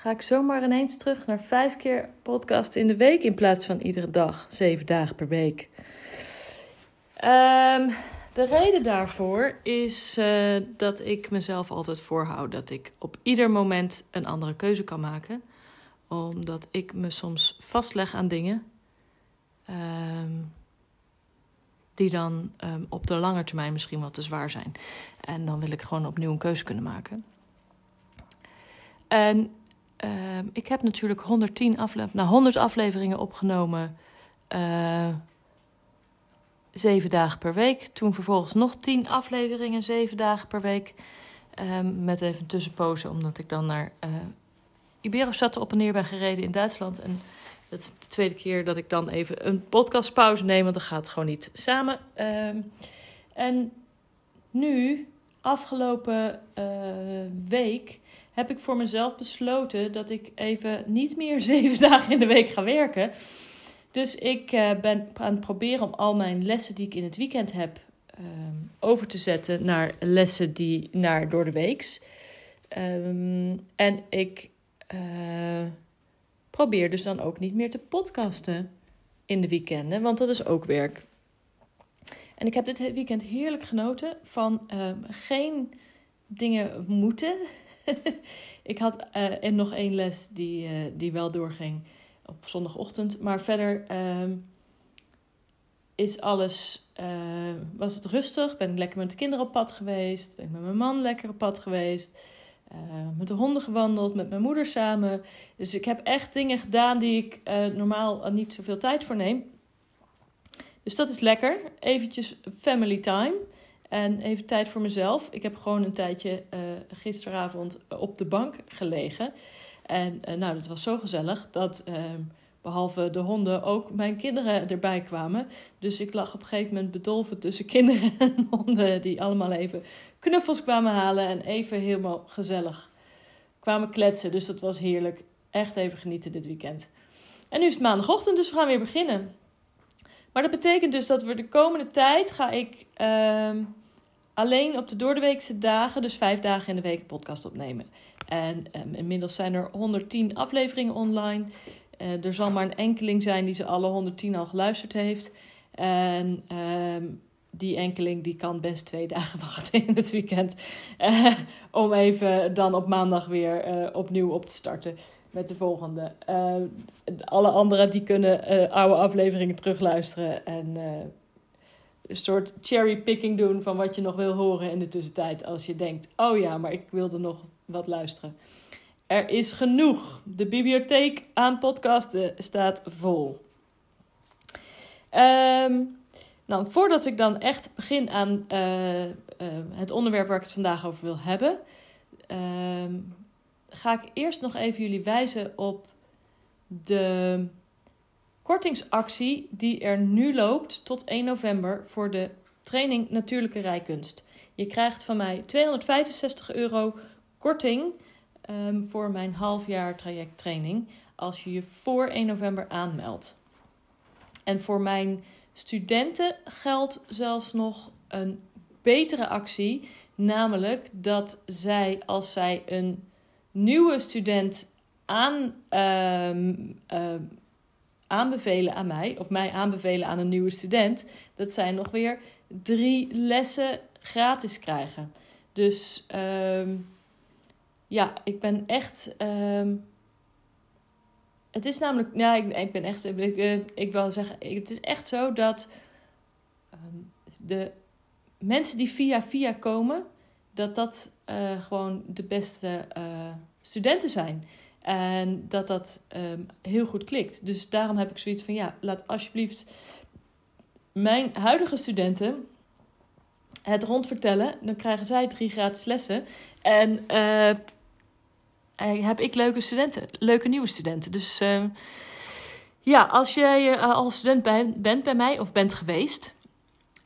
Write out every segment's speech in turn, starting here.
ga ik zomaar ineens terug naar vijf keer podcast in de week in plaats van iedere dag, zeven dagen per week. Um, de reden daarvoor is uh, dat ik mezelf altijd voorhoud dat ik op ieder moment een andere keuze kan maken. Omdat ik me soms vastleg aan dingen um, die dan um, op de lange termijn misschien wat te zwaar zijn. En dan wil ik gewoon opnieuw een keuze kunnen maken. En ik heb natuurlijk 110 afle nou, 100 afleveringen opgenomen. Uh, zeven dagen per week. Toen vervolgens nog tien afleveringen, zeven dagen per week. Um, met even een tussenpoze, omdat ik dan naar uh, Iberostad op en neer ben gereden in Duitsland. En dat is de tweede keer dat ik dan even een podcastpauze neem, want dan gaat gewoon niet samen. Um, en nu, afgelopen uh, week, heb ik voor mezelf besloten dat ik even niet meer zeven dagen in de week ga werken. Dus ik uh, ben aan het proberen om al mijn lessen die ik in het weekend heb um, over te zetten naar lessen die naar door de weeks. Um, en ik uh, probeer dus dan ook niet meer te podcasten in de weekenden, want dat is ook werk. En ik heb dit weekend heerlijk genoten van um, geen dingen moeten. ik had uh, en nog één les die, uh, die wel doorging op zondagochtend. Maar verder uh, is alles, uh, was het rustig. Ben ik lekker met de kinderen op pad geweest. Ben ik met mijn man lekker op pad geweest. Met de honden gewandeld, met mijn moeder samen. Dus ik heb echt dingen gedaan die ik uh, normaal niet zoveel tijd voor neem. Dus dat is lekker. Eventjes family time. En even tijd voor mezelf. Ik heb gewoon een tijdje uh, gisteravond op de bank gelegen. En uh, nou, dat was zo gezellig dat uh, behalve de honden ook mijn kinderen erbij kwamen. Dus ik lag op een gegeven moment bedolven tussen kinderen en honden die allemaal even knuffels kwamen halen en even helemaal gezellig kwamen kletsen. Dus dat was heerlijk. Echt even genieten dit weekend. En nu is het maandagochtend, dus we gaan weer beginnen. Maar dat betekent dus dat we de komende tijd ga ik uh, alleen op de doordeweekse dagen, dus vijf dagen in de week, een podcast opnemen. En um, inmiddels zijn er 110 afleveringen online. Uh, er zal maar een enkeling zijn die ze alle 110 al geluisterd heeft. En um, die enkeling die kan best twee dagen wachten in het weekend. Uh, om even dan op maandag weer uh, opnieuw op te starten met de volgende. Uh, alle anderen die kunnen uh, oude afleveringen terugluisteren en uh, een soort cherrypicking doen van wat je nog wil horen in de tussentijd. Als je denkt, oh ja, maar ik wilde nog wat luisteren. Er is genoeg. De bibliotheek aan podcasten staat vol. Um, nou, voordat ik dan echt begin aan het onderwerp waar ik het vandaag over wil hebben, uh, ga ik eerst nog even jullie wijzen op de kortingsactie die er nu loopt tot 1 november voor de training Natuurlijke Rijkunst. Je krijgt van mij 265 euro korting um, voor mijn halfjaar traject training als je je voor 1 november aanmeldt. En voor mijn studenten geldt zelfs nog een betere actie, namelijk dat zij als zij een nieuwe student aan, um, uh, aanbevelen aan mij, of mij aanbevelen aan een nieuwe student, dat zij nog weer drie lessen gratis krijgen. Dus um, ja, ik ben echt. Het is namelijk. Ja, ik, ben echt. Ik, ik, ik wil zeggen. Het is echt zo dat. De mensen die via via komen. Dat dat uh, gewoon de beste uh, studenten zijn. En dat dat um, heel goed klikt. Dus daarom heb ik zoiets van: ja, laat alsjeblieft mijn huidige studenten het rondvertellen. Dan krijgen zij drie gratis lessen. En uh, heb ik leuke studenten, leuke nieuwe studenten. Dus uh, Ja, als jij als student bij, bent bij mij of bent geweest,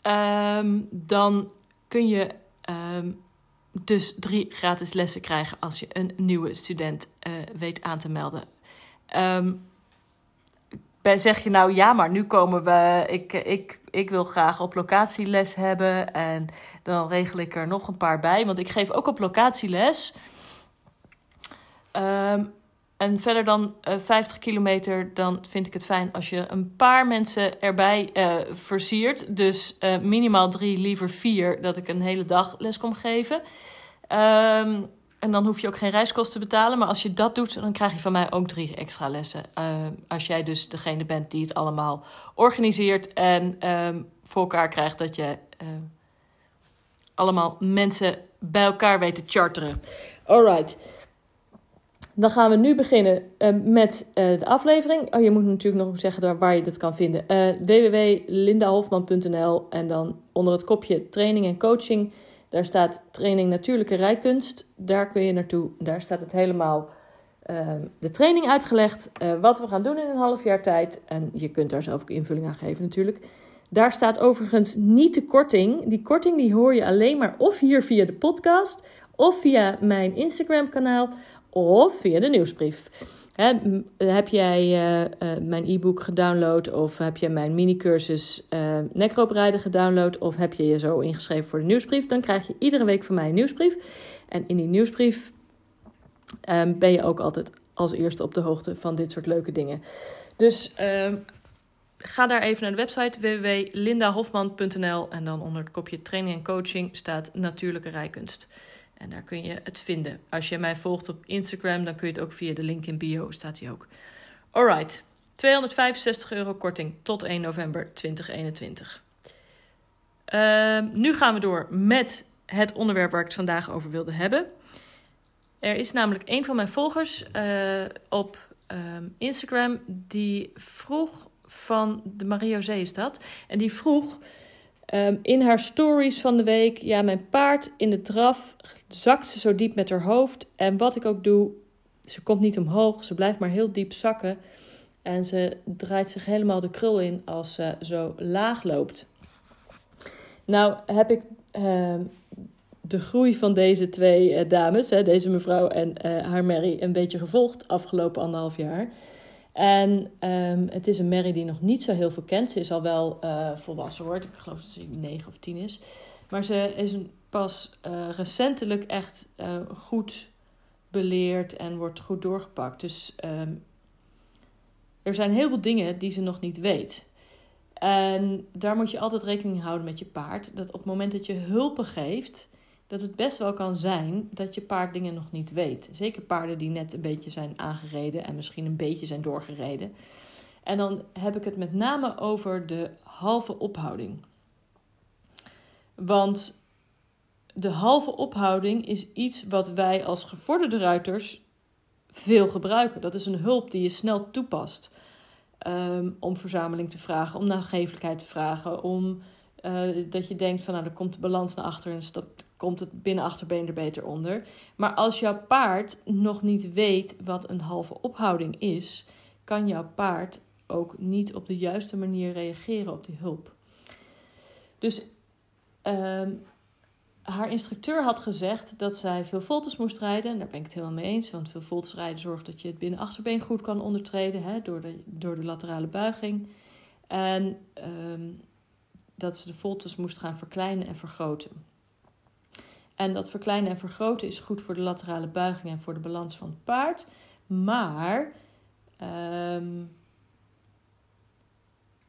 ehm, dan kun je ehm, dus drie gratis lessen krijgen als je een nieuwe student uh, weet aan te melden. Um, zeg je nou ja, maar nu komen we. Ik, ik, ik wil graag op locatieles hebben. En dan regel ik er nog een paar bij. Want ik geef ook op locatieles. Um, en verder dan uh, eh, 50 kilometer, dan vind ik het fijn als je een paar mensen erbij uh, versiert. Dus uh, minimaal drie, liever vier, dat ik een hele dag les kom geven. Um, en dan hoef je ook geen reiskosten te betalen. Maar als je dat doet, dan krijg je van mij ook drie extra lessen. Uh, als jij dus degene bent die het allemaal organiseert en um, voor elkaar krijgt dat je allemaal mensen bij elkaar weet te charteren. Alright. Dan gaan we nu beginnen uh, met de aflevering. Oh, je moet natuurlijk nog zeggen waar je dat kan vinden. www.lindahofman.nl en dan onder het kopje training en coaching daar staat training natuurlijke rijkunst. Daar kun je naartoe. Daar staat het helemaal uh, de training uitgelegd. Uh, wat we gaan doen in een half jaar tijd. En je kunt daar zelf ook invulling aan geven natuurlijk. Daar staat overigens niet de korting. Die korting die hoor je alleen maar of hier via de podcast. Of via mijn Instagram kanaal. Of via de nieuwsbrief heb jij uh, uh, mijn e-book gedownload of heb je mijn mini-cursus uh, nekrooprijden gedownload of heb je je zo ingeschreven voor de nieuwsbrief, dan krijg je iedere week van mij een nieuwsbrief. En in die nieuwsbrief um, ben je ook altijd als eerste op de hoogte van dit soort leuke dingen. Dus um, ga daar even naar de website www.lindahofman.nl en dan onder het kopje training en coaching staat natuurlijke rijkunst. En daar kun je het vinden. Als je mij volgt op Instagram, dan kun je het ook via de link in bio, staat hij ook. Alright, 265 euro korting tot 1 november 2021. Uh, nu gaan we door met het onderwerp waar ik het vandaag over wilde hebben. Er is namelijk een van mijn volgers uh, op um, Instagram die vroeg van de Marie-José is dat. En die vroeg um, in haar stories van de week: ja, mijn paard in de draf zakt ze zo diep met haar hoofd. En wat ik ook doe, ze komt niet omhoog. Ze blijft maar heel diep zakken. En ze draait zich helemaal de krul in als ze zo laag loopt. Nou heb ik uh, de groei van deze twee uh, dames, hè, deze mevrouw en uh, haar Mary, een beetje gevolgd afgelopen anderhalf jaar. En um, het is een Mary die nog niet zo heel veel kent. Ze is al wel uh, volwassen hoor. Ik geloof dat ze negen of tien is. Maar ze is pas uh, recentelijk echt uh, goed beleerd en wordt goed doorgepakt. Dus um, er zijn heel veel dingen die ze nog niet weet. En daar moet je altijd rekening houden met je paard. Dat op het moment dat je hulpen geeft, dat het best wel kan zijn dat je paard dingen nog niet weet. Zeker paarden die net een beetje zijn aangereden en misschien een beetje zijn doorgereden. En dan heb ik het met name over de halve ophouding. Want de halve ophouding is iets wat wij als gevorderde ruiters veel gebruiken. Dat is een hulp die je snel toepast. Um, om verzameling te vragen, om nagevelijkheid te vragen, om uh, dat je denkt van nou, dan komt de balans naar achter en dat komt het binnenachterbeen er beter onder. Maar als jouw paard nog niet weet wat een halve ophouding is, kan jouw paard ook niet op de juiste manier reageren op die hulp. Dus um, haar instructeur had gezegd dat zij veel voltes moest rijden. En daar ben ik het helemaal mee eens. Want veel voltes rijden zorgt dat je het binnenachterbeen goed kan ondertreden. Hè, door, de, door de laterale buiging. En um, dat ze de voltes moest gaan verkleinen en vergroten. En dat verkleinen en vergroten is goed voor de laterale buiging en voor de balans van het paard. Maar um,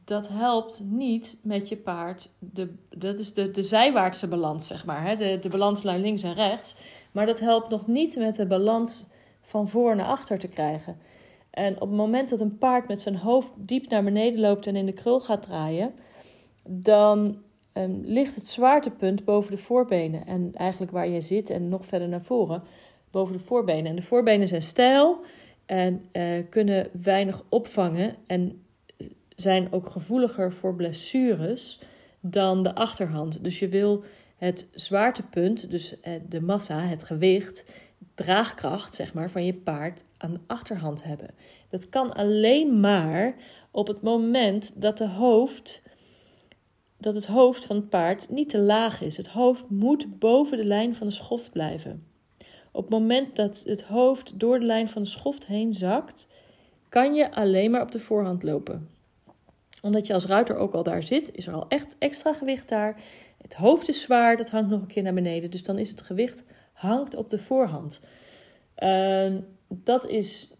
dat helpt niet met je paard. De, dat is de, de zijwaartse balans, zeg maar. Hè? De, de balanslijn links en rechts. Maar dat helpt nog niet met de balans van voor naar achter te krijgen. En op het moment dat een paard met zijn hoofd diep naar beneden loopt en in de krul gaat draaien, dan um, ligt het zwaartepunt boven de voorbenen. En eigenlijk waar je zit en nog verder naar voren, boven de voorbenen. En de voorbenen zijn stijl en uh, kunnen weinig opvangen. En zijn ook gevoeliger voor blessures dan de achterhand. Dus je wil het zwaartepunt, dus eh, de massa, het gewicht, draagkracht, zeg maar, van je paard aan de achterhand hebben. Dat kan alleen maar op het moment dat, de hoofd, dat het hoofd van het paard niet te laag is. Het hoofd moet boven de lijn van de schoft blijven. Op het moment dat het hoofd door de lijn van de schoft heen zakt, kan je alleen maar op de voorhand lopen. Omdat je als ruiter ook al daar zit, is er al echt extra gewicht daar. Het hoofd is zwaar, dat hangt nog een keer naar beneden. Dus dan is het gewicht hangt op de voorhand. Uh, dat is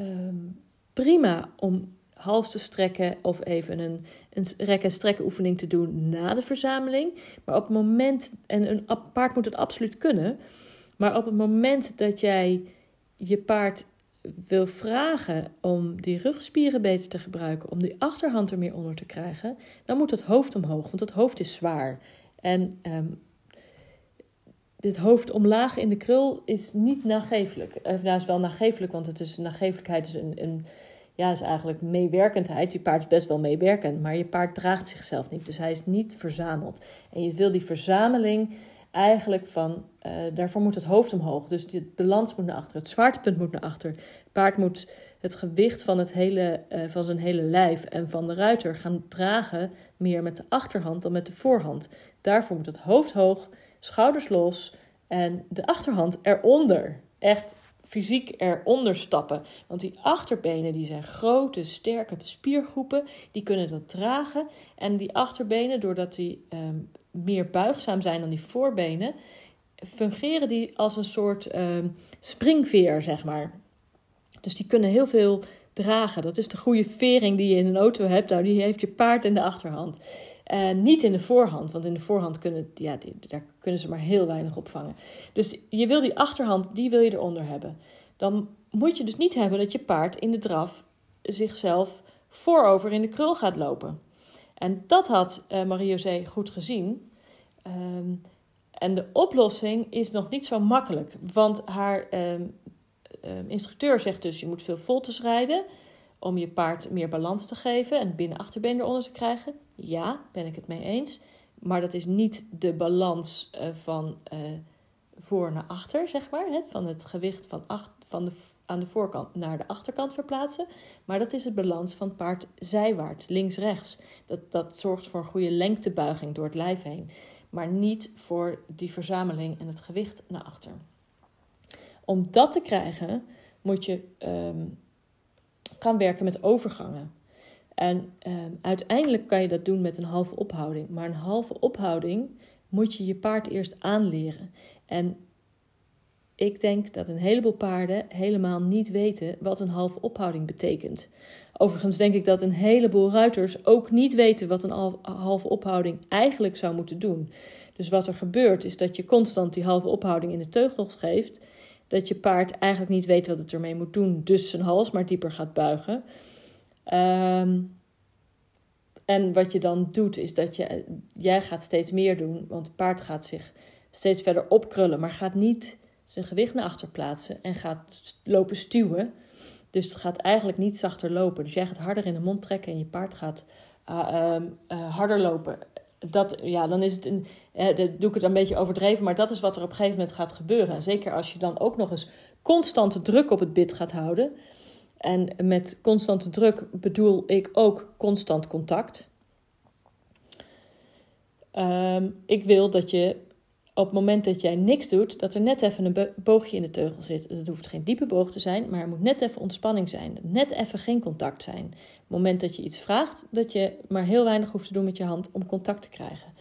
uh, prima om hals te strekken of even een, een rek- en strekken oefening te doen na de verzameling. Maar op het moment, en een paard moet het absoluut kunnen, maar op het moment dat jij je paard wil vragen om die rugspieren beter te gebruiken, om die achterhand er meer onder te krijgen, dan moet het hoofd omhoog, want het hoofd is zwaar. En um, dit hoofd omlaag in de krul is niet nagevelijk. Of nou, is wel nagevelijk, want het is, nagevelijkheid is een, een ja, is eigenlijk meewerkendheid. Je paard is best wel meewerkend, maar je paard draagt zichzelf niet. Dus hij is niet verzameld. En je wil die verzameling eigenlijk van, uh, daarvoor moet het hoofd omhoog. Dus de balans moet naar achter, het zwaartepunt moet naar achter. Het paard moet het gewicht van, het hele, uh, van zijn hele lijf en van de ruiter gaan dragen meer met de achterhand dan met de voorhand. Daarvoor moet het hoofd hoog, schouders los en de achterhand eronder. Echt fysiek eronder stappen. Want die achterbenen die zijn grote, sterke spiergroepen, die kunnen dat dragen. En die achterbenen, doordat die um, meer buigzaam zijn dan die voorbenen, fungeren die als een soort um, springveer, zeg maar. Dus die kunnen heel veel dragen. Dat is de goede vering die je in een auto hebt. Nou, die heeft je paard in de achterhand. Uh, niet in de voorhand, want in de voorhand kunnen, ja, daar kunnen ze maar heel weinig opvangen. Dus je wil die achterhand, die wil je eronder hebben. Dan moet je dus niet hebben dat je paard in de draf zichzelf voorover in de krul gaat lopen. En dat had uh, Marie-José goed gezien. Um, en de oplossing is nog niet zo makkelijk, want haar um, instructeur zegt dus: je moet veel voltes rijden om je paard meer balans te geven en binnen-achterbeen eronder te krijgen. Ja, ben ik het mee eens. Maar dat is niet de balans uh, van uh, voor naar achter, zeg maar. Van het gewicht van, van de, aan de voorkant naar de achterkant verplaatsen. Maar dat is het balans van paard zijwaarts, links-rechts. Dat, dat zorgt voor een goede lengtebuiging door het lijf heen. Maar niet voor die verzameling en het gewicht naar achter. Om dat te krijgen moet je um, gaan werken met overgangen. En um, uiteindelijk kan je dat doen met een halve ophouding. Maar een halve ophouding moet je je paard eerst aanleren. En ik denk dat een heleboel paarden helemaal niet weten wat een halve ophouding betekent. Overigens denk ik dat een heleboel ruiters ook niet weten wat een halve ophouding eigenlijk zou moeten doen. Dus wat er gebeurt is dat je constant die halve ophouding in de teugels geeft. Dat je paard eigenlijk niet weet wat het ermee moet doen, dus zijn hals maar dieper gaat buigen. Um, en wat je dan doet, is dat je, jij gaat steeds meer doen, want het paard gaat zich steeds verder opkrullen, maar gaat niet zijn gewicht naar achter plaatsen en gaat lopen stuwen. Dus het gaat eigenlijk niet zachter lopen. Dus jij gaat harder in de mond trekken en je paard gaat uh, uh, uh, harder lopen. Dat, ja, dan is het een, dat doe ik het een beetje overdreven, maar dat is wat er op een gegeven moment gaat gebeuren. En zeker als je dan ook nog eens constante druk op het bit gaat houden. En met constante druk bedoel ik ook constant contact. Um, ik wil dat je op het moment dat jij niks doet, dat er net even een boogje in de teugel zit. Het hoeft geen diepe boog te zijn, maar er moet net even ontspanning zijn. Net even geen contact zijn. Op het moment dat je iets vraagt, dat je maar heel weinig hoeft te doen met je hand om contact te krijgen.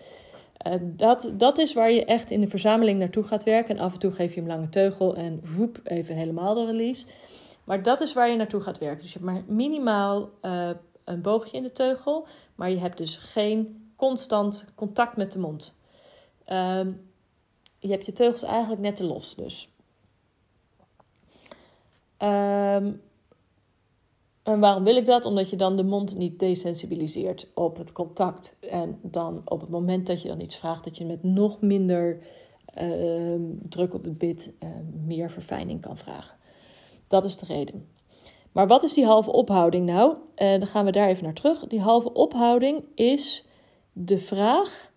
Uh, dat, dat is waar je echt in de verzameling naartoe gaat werken. En af en toe geef je hem lange teugel en roep even helemaal de release. Maar dat is waar je naartoe gaat werken. Dus je hebt maar minimaal uh, een boogje in de teugel, maar je hebt dus geen constant contact met de mond. Um, je hebt je teugels eigenlijk net te los, dus. Um, en waarom wil ik dat? Omdat je dan de mond niet desensibiliseert op het contact. En dan op het moment dat je dan iets vraagt, dat je met nog minder uh, druk op het bit uh, meer verfijning kan vragen. Dat is de reden. Maar wat is die halve ophouding nou? Uh, dan gaan we daar even naar terug. Die halve ophouding is de vraag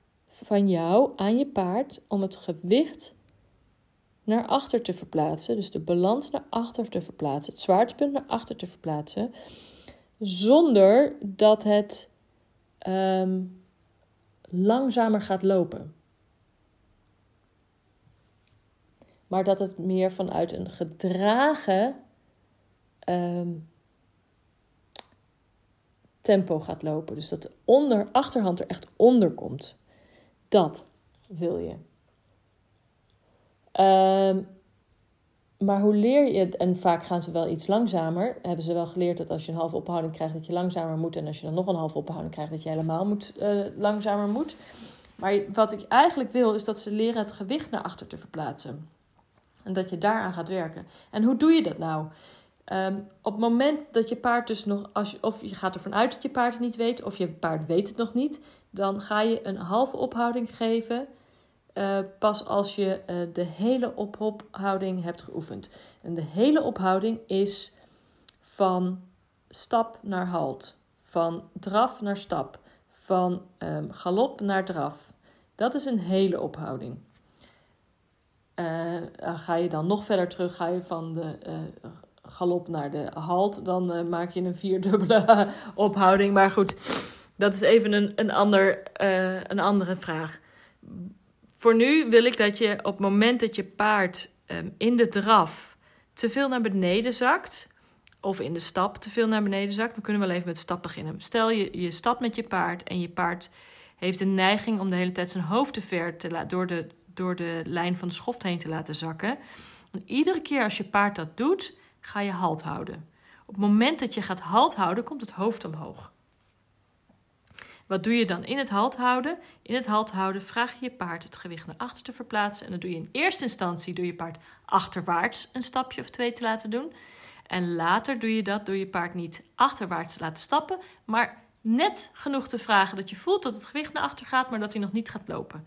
van jou aan je paard om het gewicht naar achter te verplaatsen. Dus de balans naar achter te verplaatsen. Het zwaartepunt naar achter te verplaatsen. Zonder dat het ehm, langzamer gaat lopen. Maar dat het meer vanuit een gedragen ehm, tempo gaat lopen. Dus dat de onder, achterhand er echt onder komt. Dat wil je. Um, maar hoe leer je het? En vaak gaan ze wel iets langzamer. Hebben ze wel geleerd dat als je een halve ophouding krijgt, dat je langzamer moet. En als je dan nog een halve ophouding krijgt, dat je helemaal moet, uh, langzamer moet. Maar wat ik eigenlijk wil, is dat ze leren het gewicht naar achter te verplaatsen. En dat je daaraan gaat werken. En hoe doe je dat nou? Um, op het moment dat je paard dus nog, als of je gaat ervan uit dat je paard het niet weet, of je paard weet het nog niet, dan ga je een halve ophouding geven uh, pas als je uh, de hele ophouding hebt geoefend. En de hele ophouding is van stap naar halt, van draf naar stap, van um, galop naar draf. Dat is een hele ophouding. Uh, ga je dan nog verder terug, ga je van de galop naar de halt, dan maak je een vierdubbele ophouding. Maar goed, dat is even een, een, ander, een andere vraag voor nu wil ik dat je op het moment dat je paard um, in de draf te veel naar beneden zakt, of in de stap te veel naar beneden zakt, we kunnen wel even met stap beginnen. Stel je, je stapt met je paard en je paard heeft een neiging om de hele tijd zijn hoofd te ver te door de, door de lijn van de schoft heen te laten zakken. En iedere keer als je paard dat doet, ga je halt houden. Op het moment dat je gaat halt houden, komt het hoofd omhoog. Wat doe je dan in het halt houden? In het halt houden vraag je je paard het gewicht naar achter te verplaatsen. En dan doe je in eerste instantie door je paard achterwaarts een stapje of twee te laten doen. En later doe je dat door je paard niet achterwaarts te laten stappen, maar net genoeg te vragen dat je voelt dat het gewicht naar achter gaat, maar dat hij nog niet gaat lopen.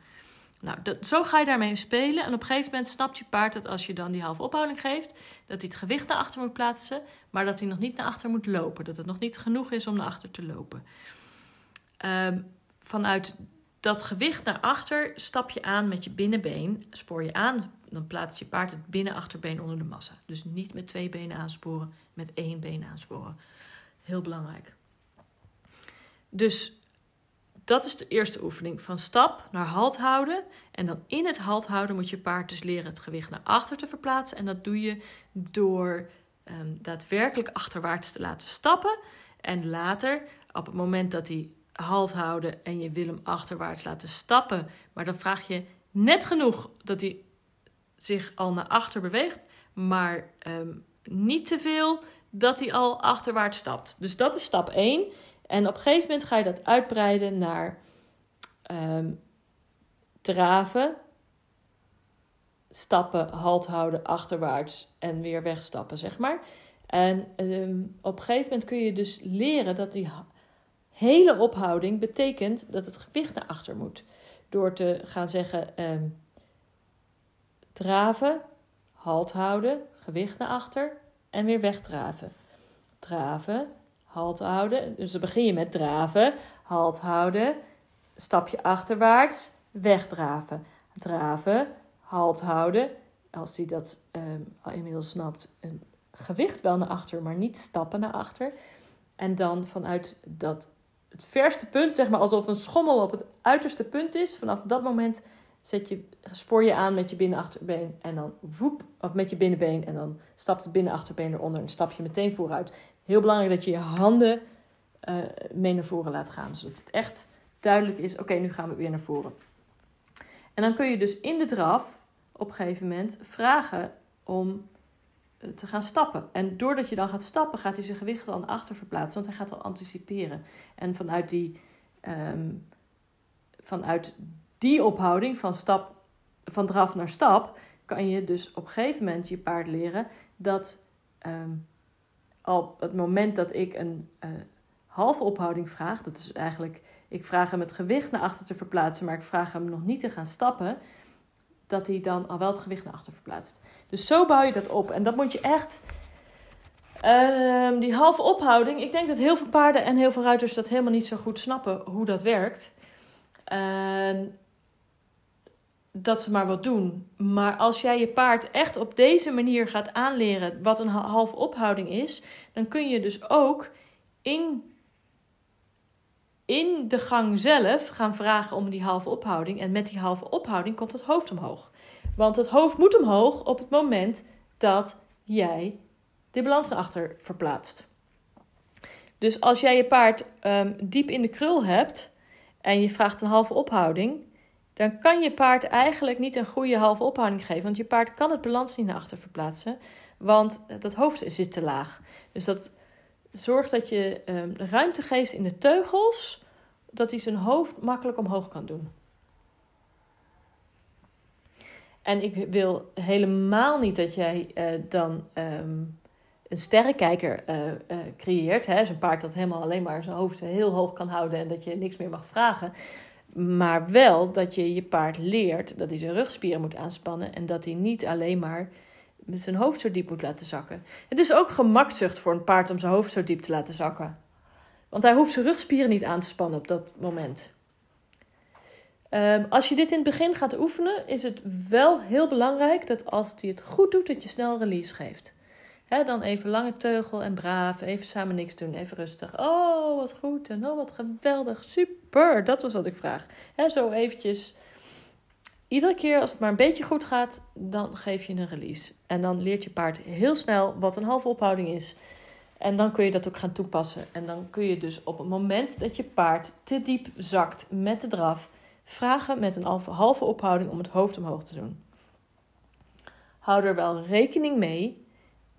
Nou, dat, zo ga je daarmee spelen. En op een gegeven moment snapt je paard dat als je dan die halve ophouding geeft, dat hij het gewicht naar achter moet plaatsen, maar dat hij nog niet naar achter moet lopen. Dat het nog niet genoeg is om naar achter te lopen. Um, vanuit dat gewicht naar achter stap je aan met je binnenbeen. Spoor je aan, dan plaatst je paard het binnenachterbeen onder de massa. Dus niet met twee benen aansporen, met één been aansporen. Heel belangrijk. Dus dat is de eerste oefening. Van stap naar halt houden. En dan in het halt houden moet je paard dus leren het gewicht naar achter te verplaatsen. En dat doe je door um, daadwerkelijk achterwaarts te laten stappen. En later, op het moment dat hij halt houden en je wil hem achterwaarts laten stappen. Maar dan vraag je net genoeg dat hij zich al naar achter beweegt, maar um, niet te veel dat hij al achterwaarts stapt. Dus dat is stap 1. En op een gegeven moment ga je dat uitbreiden naar um, draven, stappen, halt houden, achterwaarts en weer wegstappen, zeg maar. En um, op een gegeven moment kun je dus leren dat die hele ophouding betekent dat het gewicht naar achter moet. Door te gaan zeggen um, draven, halt houden, gewicht naar achter en weer wegdraven. Draven, halt houden. Dus dan begin je met draven, halt houden, stapje achterwaarts, wegdraven. Draven, halt houden. Als hij dat um, inmiddels snapt, een gewicht wel naar achter, maar niet stappen naar achter. En dan vanuit dat het verste punt, zeg maar alsof een schommel op het uiterste punt is. Vanaf dat moment zet je, spoor je aan met je binnenachterbeen en dan woep, of met je binnenbeen en dan stapt het binnenachterbeen eronder en stap je meteen vooruit. Heel belangrijk dat je je handen uh, mee naar voren laat gaan, zodat het echt duidelijk is, oké, nu gaan we weer naar voren. En dan kun je dus in de draf op een gegeven moment vragen om eh, te gaan stappen. En doordat je dan gaat stappen, gaat hij zijn gewicht al naar achter verplaatsen, want hij gaat al anticiperen. En vanuit die, um, vanuit die ophouding van, stap, van draf naar stap, kan je dus op een gegeven moment je paard leren dat um, op het moment dat ik een uh, halve ophouding vraag, dat is eigenlijk, ik vraag hem het gewicht naar achter te verplaatsen, maar ik vraag hem nog niet te gaan stappen dat hij dan al wel het gewicht naar achter verplaatst. Dus zo bouw je dat op. En dat moet je echt. Uh, die halve ophouding. Ik denk dat heel veel paarden en heel veel ruiters dat helemaal niet zo goed snappen hoe dat werkt. Uh, dat ze maar wat doen. Maar als jij je paard echt op deze manier gaat aanleren wat een halve ophouding is, dan kun je dus ook in, in de gang zelf gaan vragen om die halve ophouding. En met die halve ophouding komt het hoofd omhoog. Want het hoofd moet omhoog op het moment dat jij de balans naar achter verplaatst. Dus als jij je paard um, diep in de krul hebt en je vraagt een halve ophouding, dan kan je paard eigenlijk niet een goede halve ophouding geven. Want je paard kan het balans niet naar achter verplaatsen, want dat hoofd zit te laag. Dus dat zorgt dat je um, ruimte geeft in de teugels, dat hij zijn hoofd makkelijk omhoog kan doen. En ik wil helemaal niet dat jij uh, dan um, een sterrenkijker uh, creëert. Hè? Zo'n paard dat helemaal alleen maar zijn hoofd heel hoog kan houden en dat je niks meer mag vragen. Maar wel dat je je paard leert dat hij zijn rugspieren moet aanspannen en dat hij niet alleen maar met zijn hoofd zo diep moet laten zakken. Het is ook gemakzucht voor een paard om zijn hoofd zo diep te laten zakken. Want hij hoeft zijn rugspieren niet aan te spannen op dat moment. Um, als je dit in het begin gaat oefenen, is het wel heel belangrijk dat als hij het goed doet, dat je snel release geeft. Dan even lange teugel en braaf, even samen niks doen, even rustig. Oh, wat goed en oh, wat geweldig, super, dat was wat ik vraag. Zo eventjes, iedere keer als het maar een beetje goed gaat, dan geef je een release. En dan leert je paard heel snel wat een halve ophouding is. En dan kun je dat ook gaan toepassen. En dan kun je dus op het moment dat je paard te diep zakt met de draf vragen met een halve ophouding om het hoofd omhoog te doen. Hou er wel rekening mee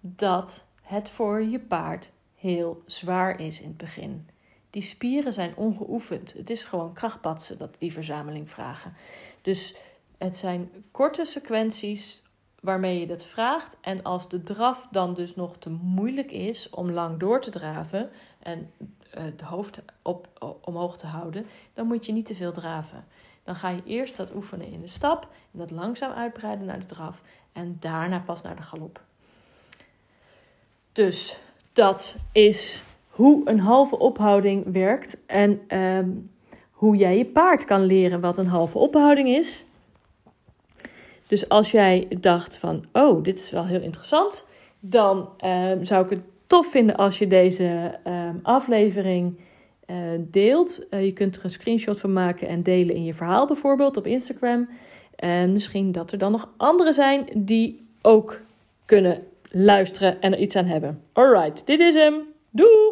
dat het voor je paard heel zwaar is in het begin. Die spieren zijn ongeoefend. Het is gewoon krachtpatsen dat die verzameling vragen. Dus het zijn korte sequenties waarmee je dat vraagt. En als de draf dan dus nog te moeilijk is om lang door te draven en eh, het hoofd op, omhoog te houden, dan moet je niet te veel draven. Dan ga je eerst dat oefenen in de stap en dat langzaam uitbreiden naar de draf en daarna pas naar de galop. Dus dat is hoe een halve ophouding werkt en ehm, hoe jij je paard kan leren wat een halve ophouding is. Dus als jij dacht van, oh, dit is wel heel interessant, dan ehm, zou ik het tof vinden als je deze ehm, aflevering uh, deelt. Uh, je kunt er een screenshot van maken en delen in je verhaal bijvoorbeeld op Instagram. En misschien dat er dan nog anderen zijn die ook kunnen luisteren en er iets aan hebben. Alright, dit is hem. Doeg!